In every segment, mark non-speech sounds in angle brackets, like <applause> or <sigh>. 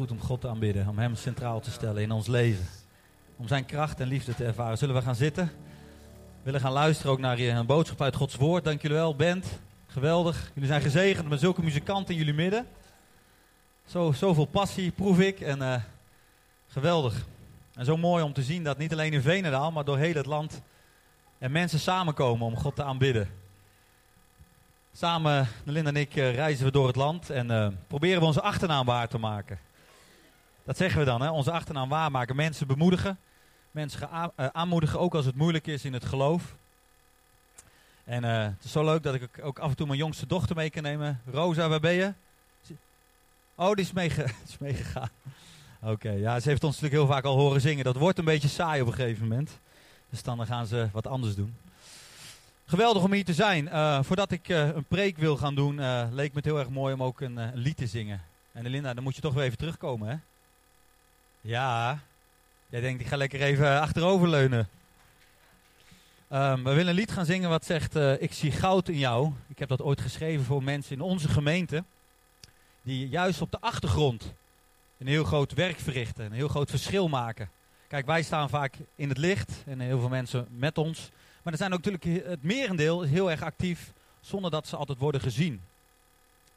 Goed om God te aanbidden, om Hem centraal te stellen in ons leven. Om Zijn kracht en liefde te ervaren. Zullen we gaan zitten? We willen gaan luisteren ook naar een boodschap uit Gods Woord. Dank jullie wel, band. Geweldig. Jullie zijn gezegend met zulke muzikanten in jullie midden. Zo, zoveel passie proef ik en uh, geweldig. En zo mooi om te zien dat niet alleen in Venendaal, maar door heel het land er mensen samenkomen om God te aanbidden. Samen, Linda en ik, uh, reizen we door het land en uh, proberen we onze achternaam waar te maken. Dat zeggen we dan, hè? onze achternaam waarmaken. Mensen bemoedigen, mensen aanmoedigen, ook als het moeilijk is in het geloof. En uh, het is zo leuk dat ik ook af en toe mijn jongste dochter mee kan nemen. Rosa, waar ben je? Oh, die is, meege <laughs> is meegegaan. Oké, ja, ze heeft ons natuurlijk heel vaak al horen zingen. Dat wordt een beetje saai op een gegeven moment. Dus dan gaan ze wat anders doen. Geweldig om hier te zijn. Uh, voordat ik een preek wil gaan doen, leek me het heel erg mooi om ook een, lied te zingen. En Linda, dan moet je toch weer even terugkomen, hè? Ja. Jij denkt, ik ga lekker even achteroverleunen. Um, we willen een lied gaan zingen wat zegt, ik zie goud in jou. Ik heb dat ooit geschreven voor mensen in onze gemeente. Die juist op de achtergrond een heel groot werk verrichten. Een heel groot verschil maken. Kijk, wij staan vaak in het licht en heel veel mensen met ons. Maar er zijn ook natuurlijk het merendeel heel erg actief zonder dat ze altijd worden gezien.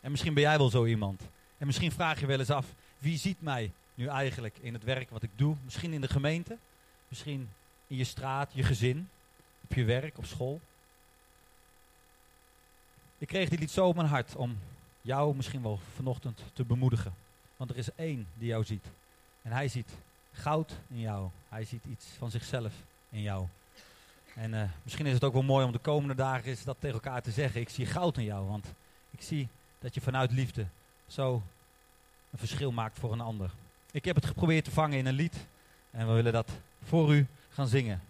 En misschien ben jij wel zo iemand. En misschien vraag je wel eens af, wie ziet mij nu eigenlijk in het werk wat ik doe? Misschien in de gemeente, misschien in je straat, je gezin, op je werk, op school. Ik kreeg dit lied zo op mijn hart om jou misschien wel vanochtend te bemoedigen. Want er is één die jou ziet. En hij ziet goud in jou. Hij ziet iets van zichzelf in jou. En uh, misschien is het ook wel mooi om de komende dagen eens dat tegen elkaar te zeggen. Ik zie goud in jou, want ik zie dat je vanuit liefde zo een verschil maakt voor een ander. Ik heb het geprobeerd te vangen in een lied en we willen dat voor u gaan zingen.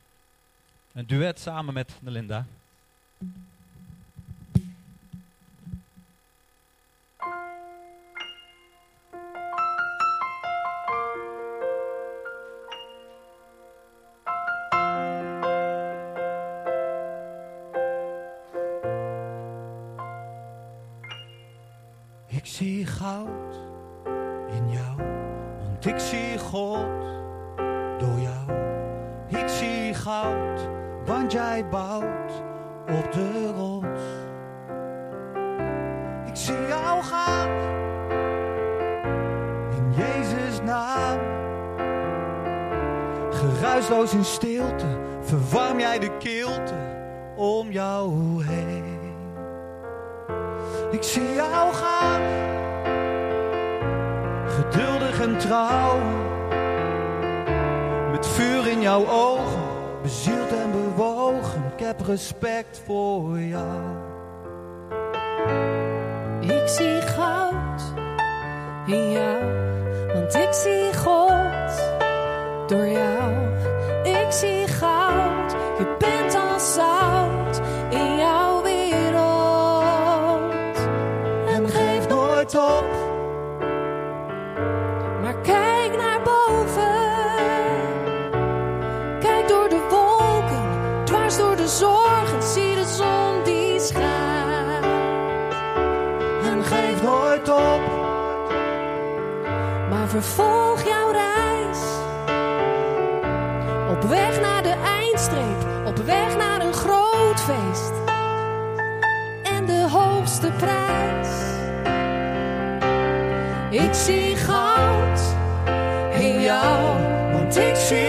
Een duet samen met Nelinda. Jij bouwt op de rots. Ik zie jou gaan in Jezus' naam. Geruisloos in stilte verwarm jij de kilte om jou heen. Ik zie jou gaan, geduldig en trouw. Met vuur in jouw ogen, respect voor jou. Ik zie goud in jou, want ik zie God door jou. Ik zie goud, vervolg jouw reis. Op weg naar de eindstreep, op weg naar een groot feest. En de hoogste prijs. Ik zie goud in jou, want ik zie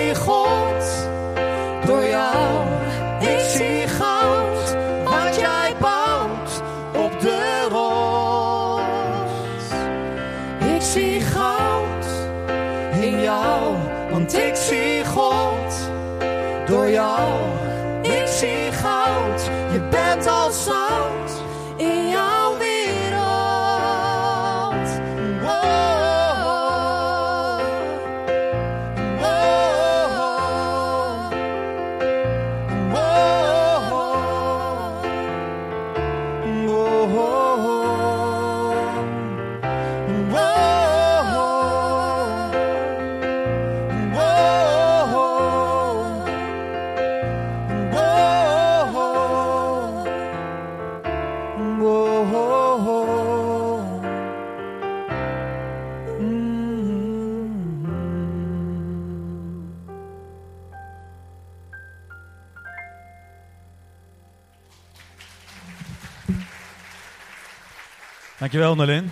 Dankjewel, Nolin.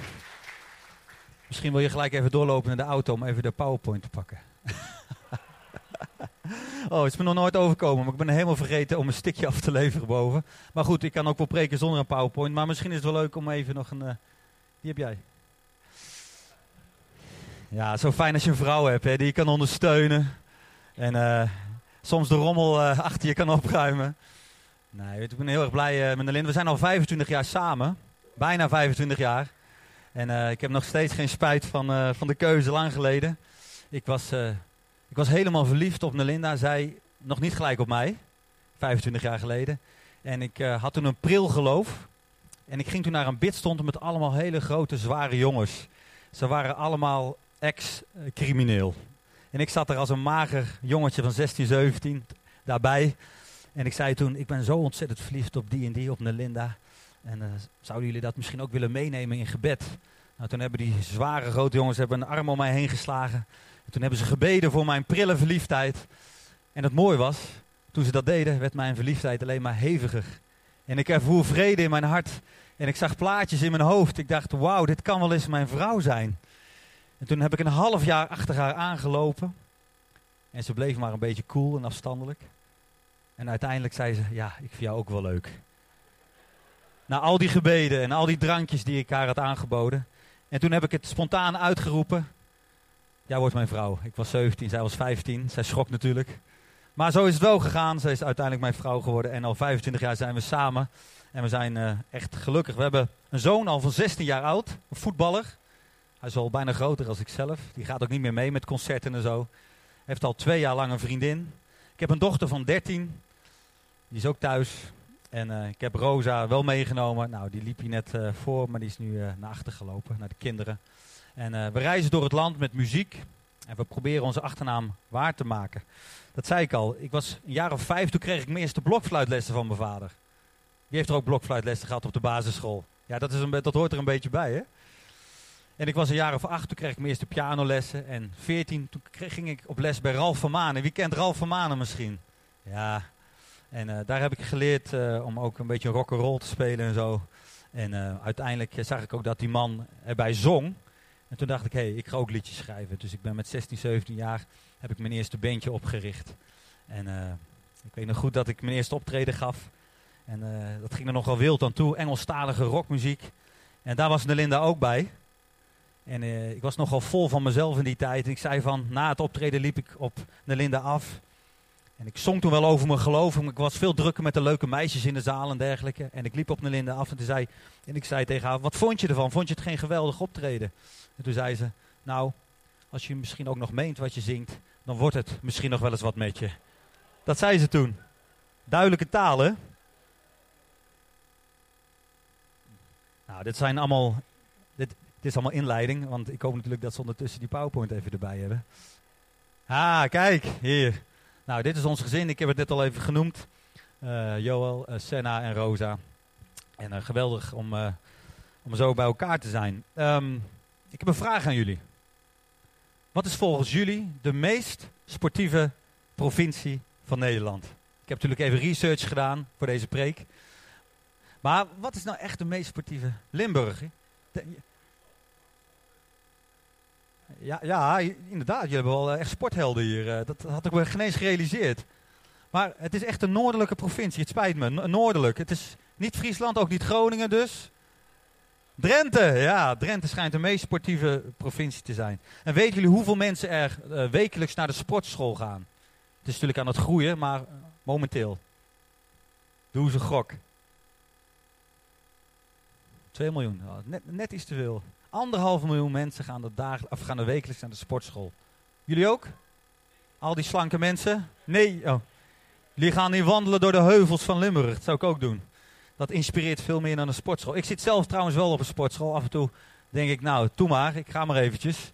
Misschien wil je gelijk even doorlopen naar de auto om even de PowerPoint te pakken. <laughs> oh, het is me nog nooit overkomen, maar ik ben helemaal vergeten om een stikje af te leveren boven. Maar goed, ik kan ook wel preken zonder een PowerPoint. Maar misschien is het wel leuk om even nog een. eh, die heb jij. Ja, zo fijn als je een vrouw hebt hè, die je kan ondersteunen. En eh, soms de rommel eh, achter je kan opruimen. Nee, ik ben heel erg blij met Nelin. We zijn al 25 jaar samen. Bijna 25 jaar. En eh, ik heb nog steeds geen spijt van, eh, van de keuze lang geleden. Ik was, eh, ik was helemaal verliefd op Nelinda. Zij nog niet gelijk op mij. 25 jaar geleden. En ik had toen een pril geloof. En ik ging toen naar een bidstond met allemaal hele grote, zware jongens. Ze waren allemaal ex-crimineel. En ik zat er als een mager jongetje van 16, 17 daarbij. En ik zei toen, ik ben zo ontzettend verliefd op die en die, op Nelinda. En eh, zouden jullie dat misschien ook willen meenemen in gebed? Nou, toen hebben die zware grote jongens hebben een arm om mij heen geslagen. En toen hebben ze gebeden voor mijn prille verliefdheid. En het mooie was, toen ze dat deden, werd mijn verliefdheid alleen maar heviger. En ik ervoer vrede in mijn hart. En ik zag plaatjes in mijn hoofd. Ik dacht, wauw, dit kan wel eens mijn vrouw zijn. En toen heb ik een half jaar achter haar aangelopen. En ze bleef maar een beetje cool en afstandelijk. En uiteindelijk zei ze, ja, ik vind jou ook wel leuk. Na al die gebeden en al die drankjes die ik haar had aangeboden. En toen heb ik het spontaan uitgeroepen. Jij wordt mijn vrouw. Ik was 17, zij was 15. Zij schrok natuurlijk. Maar zo is het wel gegaan. Zij is uiteindelijk mijn vrouw geworden. En al 25 jaar zijn we samen. En we zijn eh, echt gelukkig. We hebben een zoon al van 16 jaar oud. Een voetballer. Hij is al bijna groter als ik zelf. Die gaat ook niet meer mee met concerten en zo. Heeft al twee jaar lang een vriendin. Ik heb een dochter van 13. Die is ook thuis. En eh, ik heb Rosa wel meegenomen. Nou, die liep hier net eh, voor, maar die is nu eh, naar achter gelopen, naar de kinderen. En we reizen door het land met muziek. En we proberen onze achternaam waar te maken. Dat zei ik al. Ik was een jaar of vijf, toen kreeg ik mijn eerste blokfluitlessen van mijn vader. Die heeft er ook blokfluitlessen gehad op de basisschool. Ja, dat, is een, dat hoort er een beetje bij, hè? En ik was een jaar of acht, toen kreeg ik mijn eerste pianolessen. En veertien, toen kreeg, ging ik op les bij Ralf van Manen. Wie kent Ralf van Manen misschien? Ja, en eh, daar heb ik geleerd eh, om ook een beetje rock'n'roll te spelen en zo. En eh, uiteindelijk zag ik ook dat die man erbij zong. En toen dacht ik, hé, hey, ik ga ook liedjes schrijven. Dus ik ben met 16, 17 jaar, heb ik mijn eerste bandje opgericht. En ik weet nog goed dat ik mijn eerste optreden gaf. En dat ging er nogal wild aan toe, Engelstalige rockmuziek. En daar was Nelinda ook bij. En ik was nogal vol van mezelf in die tijd. En ik zei van, na het optreden liep ik op Nelinda af. En ik zong toen wel over mijn geloof, maar ik was veel drukker met de leuke meisjes in de zaal en dergelijke. En ik liep op Nelinda af en, toen zei, en ik zei tegen haar, wat vond je ervan? Vond je het geen geweldig optreden? En toen zei ze, nou, als je misschien ook nog meent wat je zingt, dan wordt het misschien nog wel eens wat met je. Dat zei ze toen. Duidelijke taal, hè? Nou, dit zijn allemaal, dit, dit is allemaal inleiding, want ik hoop natuurlijk dat ze ondertussen die PowerPoint even erbij hebben. Ah, kijk, hier. Nou, dit is ons gezin. Ik heb het net al even genoemd. Eh, Joel, eh, Senna en Rosa. En eh, geweldig om, om zo bij elkaar te zijn. Ehm, ik heb een vraag aan jullie. Wat is volgens jullie de meest sportieve provincie van Nederland? Ik heb natuurlijk even research gedaan voor deze preek. Maar wat is nou echt de meest sportieve? Limburg. Ja, ja, inderdaad. Jullie hebben wel eh, echt sporthelden hier. eh, Dat had ik me geen eens gerealiseerd. Maar het is echt een noordelijke provincie. Het spijt me. no- Noordelijk. Het is niet Friesland, ook niet Groningen dus. Drenthe, ja. Drenthe schijnt de meest sportieve provincie te zijn. En weten jullie hoeveel mensen er eh, wekelijks naar de sportschool gaan? Het is natuurlijk aan het groeien, maar momenteel. Doe ze gok. 2 miljoen. Ja, net, net iets te veel. Anderhalf miljoen mensen gaan of gaan er wekelijks naar de sportschool. Jullie ook? Al die slanke mensen? Nee. Oh. Jullie gaan hier wandelen door de heuvels van Limburg. Dat zou ik ook doen. Dat inspireert veel meer dan een sportschool. Ik zit zelf trouwens wel op een sportschool. Af en toe denk ik, nou, doe maar. Ik ga maar eventjes.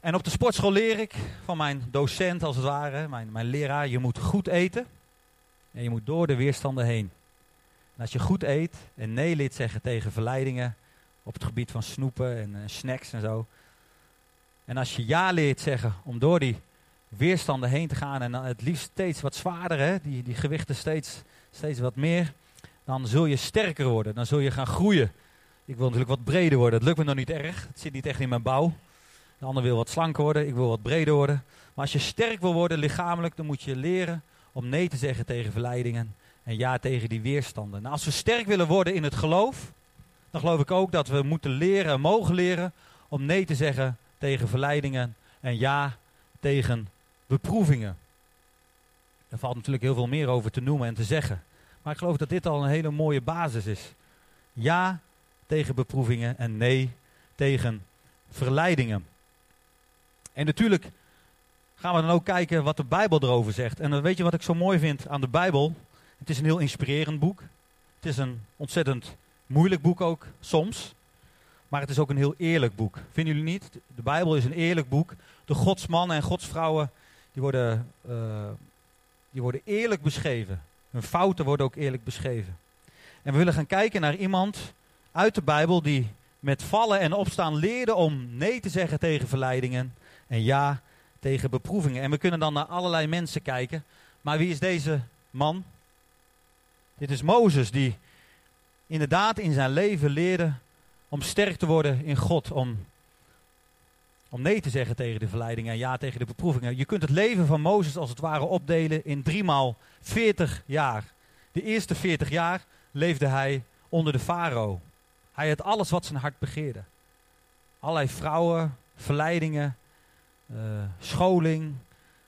En op de sportschool leer ik van mijn docent, als het ware, mijn, mijn leraar, je moet goed eten. En je moet door de weerstanden heen. En als je goed eet en nee leert zeggen tegen verleidingen op het gebied van snoepen en eh, snacks en zo. En als je ja leert zeggen om door die weerstanden heen te gaan en dan het liefst steeds wat zwaarder, hè, die, die gewichten steeds, steeds wat meer, dan zul je sterker worden. Dan zul je gaan groeien. Ik wil natuurlijk wat breder worden. Dat lukt me nog niet erg. Het zit niet echt in mijn bouw. De ander wil wat slanker worden. Ik wil wat breder worden. Maar als je sterk wil worden lichamelijk, dan moet je leren om nee te zeggen tegen verleidingen. En ja tegen die weerstanden. Nou, als we sterk willen worden in het geloof, dan geloof ik ook dat we moeten leren en mogen leren om nee te zeggen tegen verleidingen. En ja tegen beproevingen. Er valt natuurlijk heel veel meer over te noemen en te zeggen. Maar ik geloof dat dit al een hele mooie basis is. Ja tegen beproevingen en nee tegen verleidingen. En natuurlijk gaan we dan ook kijken wat de Bijbel erover zegt. En dan weet je wat ik zo mooi vind aan de Bijbel? Het is een heel inspirerend boek. Het is een ontzettend moeilijk boek ook, soms. Maar het is ook een heel eerlijk boek. Vinden jullie niet? De Bijbel is een eerlijk boek. De godsmannen en godsvrouwen, die worden, uh, die worden eerlijk beschreven. Hun fouten worden ook eerlijk beschreven. En we willen gaan kijken naar iemand uit de Bijbel die met vallen en opstaan leerde om nee te zeggen tegen verleidingen en ja tegen beproevingen. En we kunnen dan naar allerlei mensen kijken. Maar wie is deze man? Dit is Mozes die inderdaad in zijn leven leerde om sterk te worden in God. Om, om nee te zeggen tegen de verleidingen en ja tegen de beproevingen. Je kunt het leven van Mozes als het ware opdelen in driemaal 40 jaar. De eerste 40 jaar leefde hij onder de farao. Hij had alles wat zijn hart begeerde. Allerlei vrouwen, verleidingen, uh, scholing,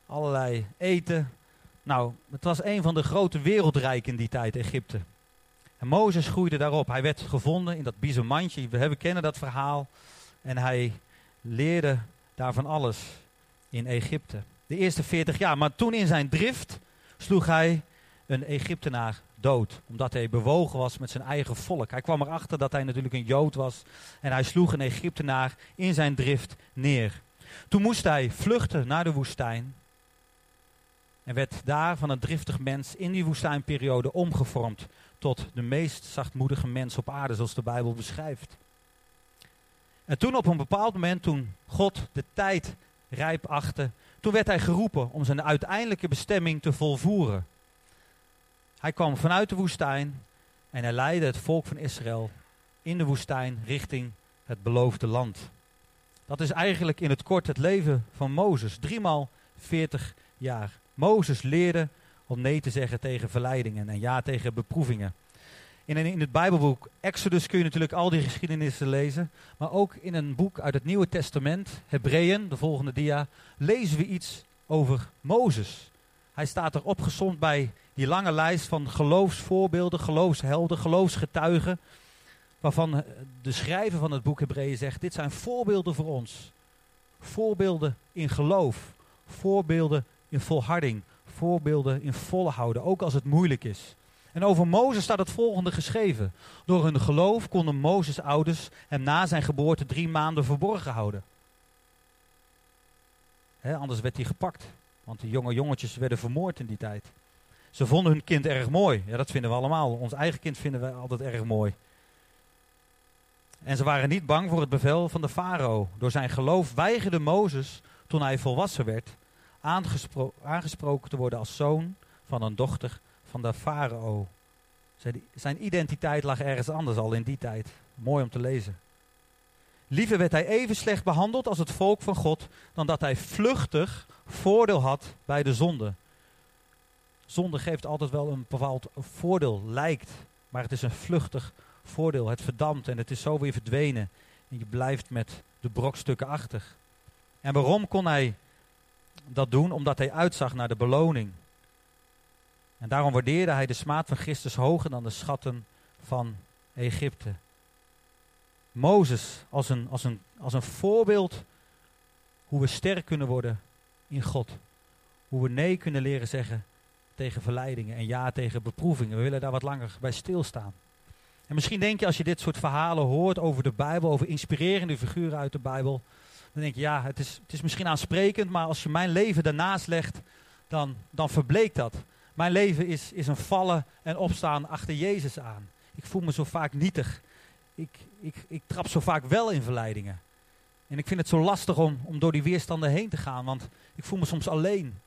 allerlei eten. Nou, het was een van de grote wereldrijken in die tijd, Egypte. En Mozes groeide daarop. Hij werd gevonden in dat biezenmandje. We kennen dat verhaal. En hij leerde daarvan alles in Egypte. De eerste 40 jaar. Maar toen in zijn drift sloeg hij een Egyptenaar dood. Omdat hij bewogen was met zijn eigen volk. Hij kwam erachter dat hij natuurlijk een Jood was. En hij sloeg een Egyptenaar in zijn drift neer. Toen moest hij vluchten naar de woestijn. En werd daar van een driftig mens in die woestijnperiode omgevormd tot de meest zachtmoedige mens op aarde, zoals de Bijbel beschrijft. En toen op een bepaald moment, toen God de tijd rijp achtte, toen werd hij geroepen om zijn uiteindelijke bestemming te volvoeren. Hij kwam vanuit de woestijn en hij leidde het volk van Israël in de woestijn richting het beloofde land. Dat is eigenlijk in het kort het leven van Mozes. Driemaal 40 jaar. Mozes leerde om nee te zeggen tegen verleidingen en ja tegen beproevingen. In, in het Bijbelboek Exodus kun je natuurlijk al die geschiedenissen lezen. Maar ook in een boek uit het Nieuwe Testament, Hebreeën, de volgende dia, lezen we iets over Mozes. Hij staat er opgezond bij die lange lijst van geloofsvoorbeelden, geloofshelden, geloofsgetuigen. Waarvan de schrijver van het boek Hebreeën zegt: Dit zijn voorbeelden voor ons. Voorbeelden in geloof, voorbeelden in volharding, voorbeelden in volhouden, ook als het moeilijk is. En over Mozes staat het volgende geschreven. Door hun geloof konden Mozes' ouders hem na zijn geboorte drie maanden verborgen houden. anders werd hij gepakt, want de jonge jongetjes werden vermoord in die tijd. Ze vonden hun kind erg mooi. Ja, dat vinden we allemaal. Ons eigen kind vinden we altijd erg mooi. En ze waren niet bang voor het bevel van de farao. Door zijn geloof weigerde Mozes, toen hij volwassen werd, aangespro aangesproken te worden als zoon van een dochter van de farao. Zijn identiteit lag ergens anders al in die tijd. Mooi om te lezen. Liever werd hij even slecht behandeld als het volk van God, dan dat hij vluchtig voordeel had bij de zonde. Zonde geeft altijd wel een bepaald voordeel, lijkt, maar het is een vluchtig voordeel. Het verdampt en het is zo weer verdwenen. En je blijft met de brokstukken achter. En waarom kon hij dat doen? Omdat hij uitzag naar de beloning. En daarom waardeerde hij de smaad van Christus hoger dan de schatten van Egypte. Mozes als een, als, een, als een voorbeeld hoe we sterk kunnen worden in God. Hoe we nee kunnen leren zeggen tegen verleidingen en ja tegen beproevingen. We willen daar wat langer bij stilstaan. En misschien denk je als je dit soort verhalen hoort over de Bijbel, over inspirerende figuren uit de Bijbel, dan denk je ja, het is, het is misschien aansprekend, maar als je mijn leven daarnaast legt, dan, dan verbleekt dat. Mijn leven is, is een vallen en opstaan achter Jezus aan. Ik voel me zo vaak nietig. Ik, ik, ik trap zo vaak wel in verleidingen. En ik vind het zo lastig om, om door die weerstanden heen te gaan, want ik voel me soms alleen.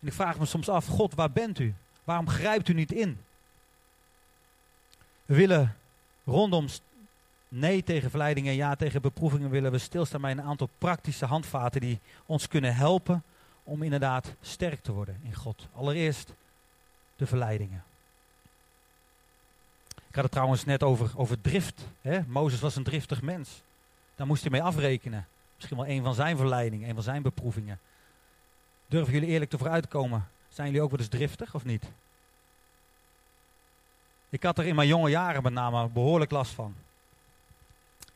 En ik vraag me soms af, God, waar bent u? Waarom grijpt u niet in? We willen rondom nee tegen verleidingen en ja tegen beproevingen willen we stilstaan bij een aantal praktische handvaten die ons kunnen helpen om inderdaad sterk te worden in God. Allereerst de verleidingen. Ik had het trouwens net over, over drift. Hè? Mozes was een driftig mens. Daar moest hij mee afrekenen. Misschien wel een van zijn verleidingen, een van zijn beproevingen. Durven jullie eerlijk te vooruitkomen? Zijn jullie ook wel eens driftig of niet? Ik had er in mijn jonge jaren met name behoorlijk last van.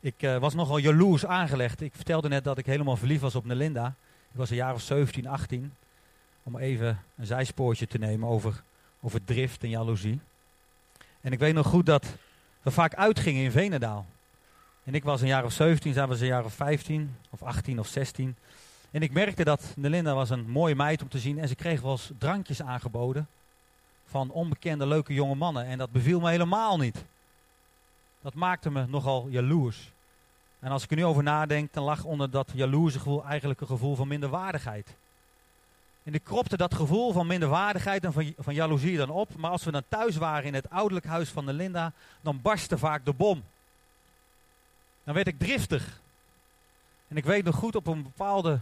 Ik uh, was nogal jaloers aangelegd. Ik vertelde net dat ik helemaal verliefd was op Nelinda. Ik was een jaar of 17, 18. Om even een zijspoortje te nemen over, over drift en jaloezie. En ik weet nog goed dat we vaak uitgingen in Venendaal. En ik was een jaar of 17, zij was een jaar of 15 of 18 of 16. En ik merkte dat Nelinda was een mooie meid om te zien. En ze kreeg wel eens drankjes aangeboden van onbekende leuke jonge mannen. En dat beviel me helemaal niet. Dat maakte me nogal jaloers. En als ik er nu over nadenk, dan lag onder dat jaloerse gevoel eigenlijk een gevoel van minderwaardigheid. En ik kropte dat gevoel van minderwaardigheid en van, van jaloezie dan op. Maar als we dan thuis waren in het ouderlijk huis van de Linda, dan barstte vaak de bom. Dan werd ik driftig. En ik weet nog goed op een bepaalde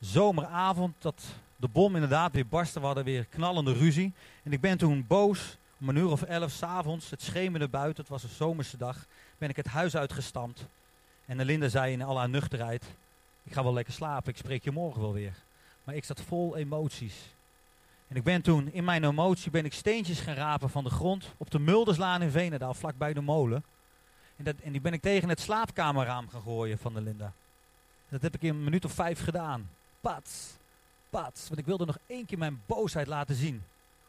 zomeravond dat de bom inderdaad weer barstte. We hadden weer knallende ruzie. En ik ben toen boos, om een uur of elf s'avonds, het schemerde buiten, het was een zomerse dag, ben ik het huis uitgestampt. En Linda zei in al haar nuchterheid, ik ga wel lekker slapen, ik spreek je morgen wel weer. Maar ik zat vol emoties. En ik ben toen, in mijn emotie, ben ik steentjes gaan rapen van de grond op de Mulderslaan in Venendaal, vlakbij de molen. En, dat, en die ben ik tegen het slaapkamerraam gaan gooien van de Linda. Dat heb ik in een minuut of vijf gedaan. Pats, pats. Want ik wilde nog één keer mijn boosheid laten zien.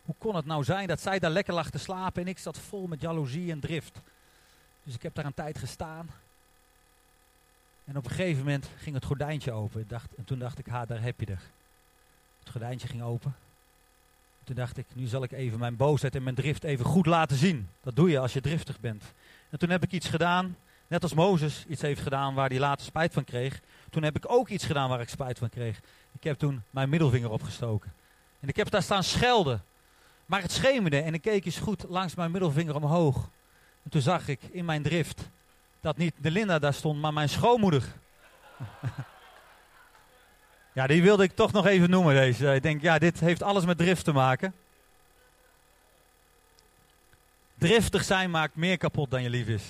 Hoe kon het nou zijn dat zij daar lekker lag te slapen en ik zat vol met jaloezie en drift. Dus ik heb daar een tijd gestaan. En op een gegeven moment ging het gordijntje open. Dacht, en toen dacht ik, ha, daar heb je er. Het gordijntje ging open. Toen dacht ik, nu zal ik even mijn boosheid en mijn drift even goed laten zien. Dat doe je als je driftig bent. En toen heb ik iets gedaan, net als Mozes iets heeft gedaan waar hij later spijt van kreeg. Toen heb ik ook iets gedaan waar ik spijt van kreeg. Ik heb toen mijn middelvinger opgestoken. En ik heb daar staan schelden. Maar het schemerde en ik keek eens goed langs mijn middelvinger omhoog. En toen zag ik in mijn drift dat niet de Linda daar stond, maar mijn schoonmoeder. <laughs> ja, die wilde ik toch nog even noemen deze. Ik denk, ja, dit heeft alles met drift te maken. Driftig zijn maakt meer kapot dan je lief is.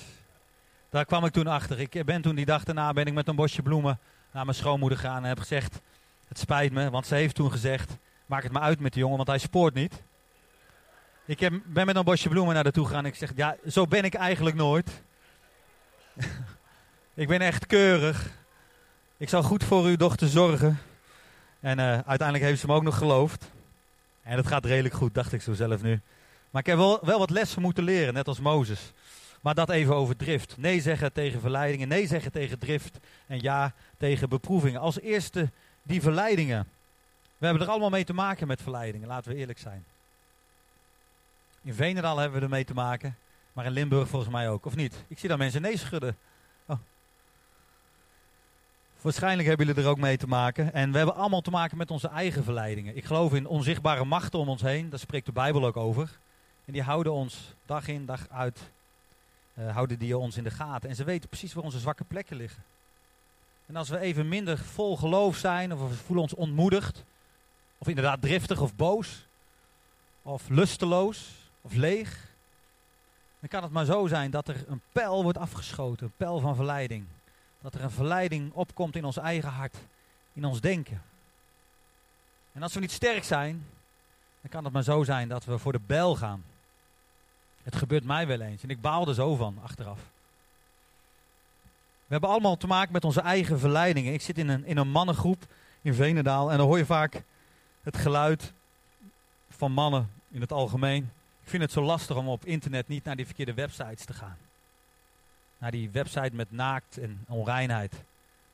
Daar kwam ik toen achter. Ik ben toen die dag daarna ben ik met een bosje bloemen naar mijn schoonmoeder gegaan en heb gezegd: Het spijt me, want ze heeft toen gezegd: Maak het maar uit met de jongen, want hij spoort niet. Ik heb, ben met een bosje bloemen naar toe gegaan en ik zeg: Ja, zo ben ik eigenlijk nooit. <laughs> ik ben echt keurig. Ik zal goed voor uw dochter zorgen. En uh, uiteindelijk heeft ze me ook nog geloofd. En het gaat redelijk goed, dacht ik zo zelf nu. Maar ik heb wel, wel wat lessen moeten leren, net als Mozes. Maar dat even over drift. Nee zeggen tegen verleidingen, nee zeggen tegen drift en ja tegen beproevingen. Als eerste die verleidingen. We hebben er allemaal mee te maken met verleidingen, laten we eerlijk zijn. In Veenendaal hebben we er mee te maken, maar in Limburg volgens mij ook, of niet? Ik zie daar mensen nee schudden. Oh. Waarschijnlijk hebben jullie er ook mee te maken. En we hebben allemaal te maken met onze eigen verleidingen. Ik geloof in onzichtbare machten om ons heen, daar spreekt de Bijbel ook over. En die houden ons dag in, dag uit, uh, houden die ons in de gaten. En ze weten precies waar onze zwakke plekken liggen. En als we even minder vol geloof zijn, of we voelen ons ontmoedigd, of inderdaad driftig of boos, of lusteloos, of leeg, dan kan het maar zo zijn dat er een pijl wordt afgeschoten, een pijl van verleiding. Dat er een verleiding opkomt in ons eigen hart, in ons denken. En als we niet sterk zijn, dan kan het maar zo zijn dat we voor de bijl gaan. Het gebeurt mij wel eens en ik baal er zo van achteraf. We hebben allemaal te maken met onze eigen verleidingen. Ik zit in een, in een mannengroep in Venendaal en dan hoor je vaak het geluid van mannen in het algemeen. Ik vind het zo lastig om op internet niet naar die verkeerde websites te gaan. Naar die website met naakt en onreinheid.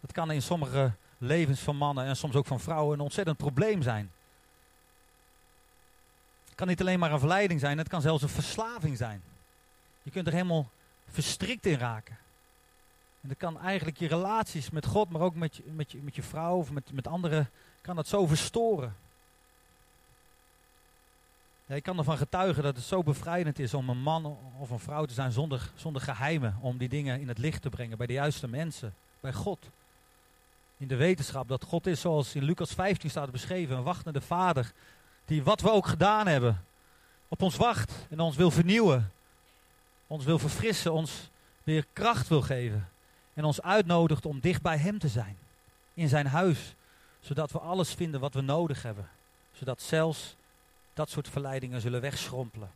Dat kan in sommige levens van mannen en soms ook van vrouwen een ontzettend probleem zijn. Het kan niet alleen maar een verleiding zijn, het kan zelfs een verslaving zijn. Je kunt er helemaal verstrikt in raken. En dat kan eigenlijk je relaties met God, maar ook met je, met je, met je vrouw of met, met anderen, kan dat zo verstoren. Ik kan ervan getuigen dat het zo bevrijdend is om een man of een vrouw te zijn zonder, zonder geheimen. Om die dingen in het licht te brengen bij de juiste mensen, bij God. In de wetenschap dat God is zoals in Lucas 15 staat beschreven, een wachtende vader. Die wat we ook gedaan hebben, op ons wacht en ons wil vernieuwen. Ons wil verfrissen, ons weer kracht wil geven. En ons uitnodigt om dicht bij Hem te zijn. In zijn huis. Zodat we alles vinden wat we nodig hebben. Zodat zelfs dat soort verleidingen zullen wegschrompelen.